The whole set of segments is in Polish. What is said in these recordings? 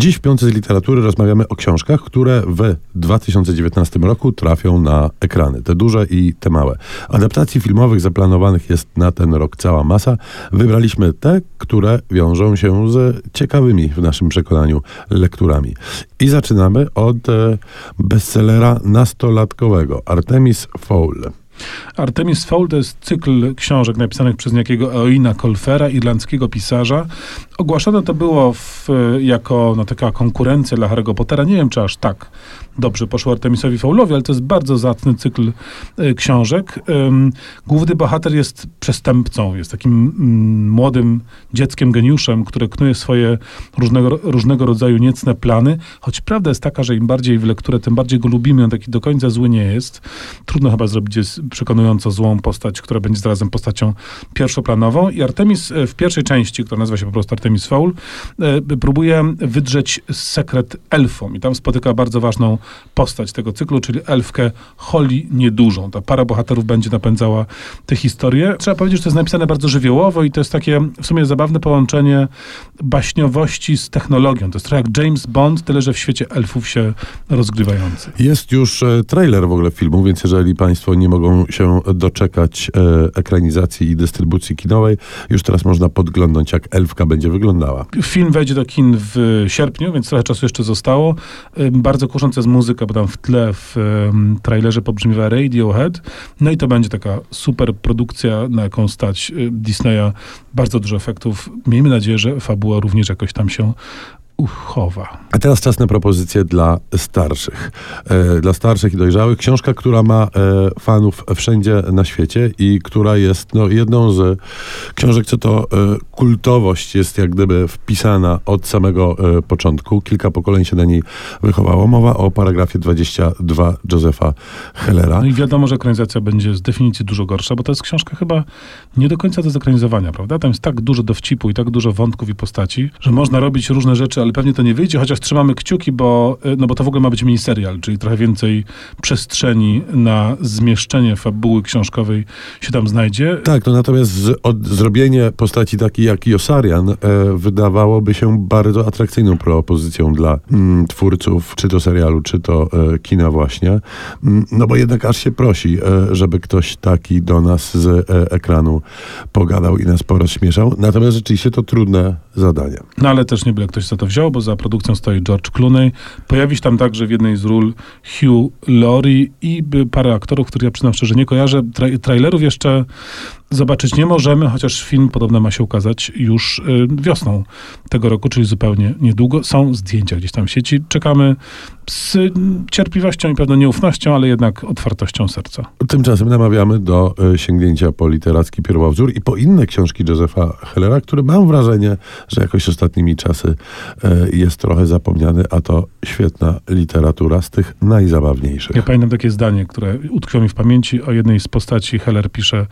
Dziś w Piątce z Literatury rozmawiamy o książkach, które w 2019 roku trafią na ekrany. Te duże i te małe. Adaptacji filmowych zaplanowanych jest na ten rok cała masa. Wybraliśmy te, które wiążą się z ciekawymi w naszym przekonaniu lekturami. I zaczynamy od e, bestsellera nastolatkowego Artemis Fowl. Artemis Fowl to jest cykl książek napisanych przez niejakiego Eoina Colfera, irlandzkiego pisarza. Ogłaszane to było w, jako no, taka konkurencja dla Harry'ego Pottera. Nie wiem, czy aż tak dobrze poszło Artemisowi Fowlowi, ale to jest bardzo zacny cykl y, książek. Ym, główny bohater jest przestępcą, jest takim mm, młodym dzieckiem, geniuszem, które knuje swoje różnego, różnego rodzaju niecne plany, choć prawda jest taka, że im bardziej w lekturę, tym bardziej go lubimy, on taki do końca zły nie jest. Trudno chyba zrobić przekonująco złą postać, która będzie zarazem postacią pierwszoplanową. I Artemis e, w pierwszej części, która nazywa się po prostu Artemis Fowl, e, próbuje wydrzeć sekret elfom. I tam spotyka bardzo ważną postać tego cyklu, czyli elfkę Holly Niedużą. Ta para bohaterów będzie napędzała tę historię. Trzeba powiedzieć, że to jest napisane bardzo żywiołowo i to jest takie w sumie zabawne połączenie baśniowości z technologią. To jest trochę jak James Bond, tyle że w świecie elfów się rozgrywający. Jest już e, trailer w ogóle filmu, więc jeżeli Państwo nie mogą się doczekać e, ekranizacji i dystrybucji kinowej. Już teraz można podglądnąć, jak Elfka będzie wyglądała. Film wejdzie do kin w sierpniu, więc trochę czasu jeszcze zostało. Bardzo kusząca jest muzyka, bo tam w tle w trailerze pobrzmiewa Radiohead. No i to będzie taka super produkcja, na jaką stać e, Disneya. Bardzo dużo efektów. Miejmy nadzieję, że fabuła również jakoś tam się uchowa. A teraz czas na propozycje dla starszych. E, dla starszych i dojrzałych. Książka, która ma e, fanów wszędzie na świecie i która jest no, jedną z książek, co to e, kultowość jest jak gdyby wpisana od samego e, początku. Kilka pokoleń się na niej wychowało. Mowa o paragrafie 22 Josefa Hellera. No i wiadomo, że ekranizacja będzie z definicji dużo gorsza, bo to jest książka chyba nie do końca do zekranizowania, prawda? Tam jest tak dużo dowcipu i tak dużo wątków i postaci, że można robić różne rzeczy, ale ale pewnie to nie wyjdzie, chociaż trzymamy kciuki, bo, y, no bo to w ogóle ma być miniserial, czyli trochę więcej przestrzeni na zmieszczenie fabuły książkowej się tam znajdzie. Tak, no natomiast z, od, zrobienie postaci takiej jak Josarian e, wydawałoby się bardzo atrakcyjną propozycją dla mm, twórców, czy to serialu, czy to e, kina właśnie. Mm, no bo jednak aż się prosi, e, żeby ktoś taki do nas z e, ekranu pogadał i nas porozśmieszał. Natomiast rzeczywiście to trudne zadanie. No ale też nie byle ktoś za to wziął bo za produkcją stoi George Clooney. Pojawi się tam także w jednej z ról Hugh Laurie i parę aktorów, których ja przyznam szczerze nie kojarzę. Tra trailerów jeszcze zobaczyć nie możemy, chociaż film podobno ma się ukazać już y, wiosną tego roku, czyli zupełnie niedługo. Są zdjęcia gdzieś tam w sieci. Czekamy z cierpliwością i pewną nieufnością, ale jednak otwartością serca. Tymczasem namawiamy do y, sięgnięcia po literacki pierwowzór i po inne książki Józefa Hellera, który mam wrażenie, że jakoś ostatnimi czasy y, jest trochę zapomniany, a to świetna literatura z tych najzabawniejszych. Ja pamiętam takie zdanie, które utkwiło mi w pamięci. O jednej z postaci Heller pisze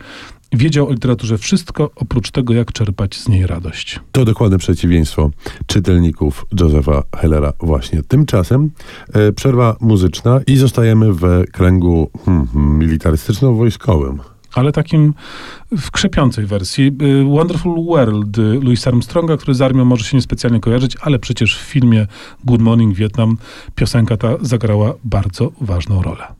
Wiedział o literaturze wszystko, oprócz tego, jak czerpać z niej radość. To dokładne przeciwieństwo czytelników Josepha Hellera właśnie. Tymczasem e, przerwa muzyczna i zostajemy w kręgu hmm, hmm militarystyczno-wojskowym ale takim w krzepiącej wersji. Y, Wonderful World Louis Armstronga, który z armią może się niespecjalnie kojarzyć, ale przecież w filmie Good Morning Vietnam piosenka ta zagrała bardzo ważną rolę.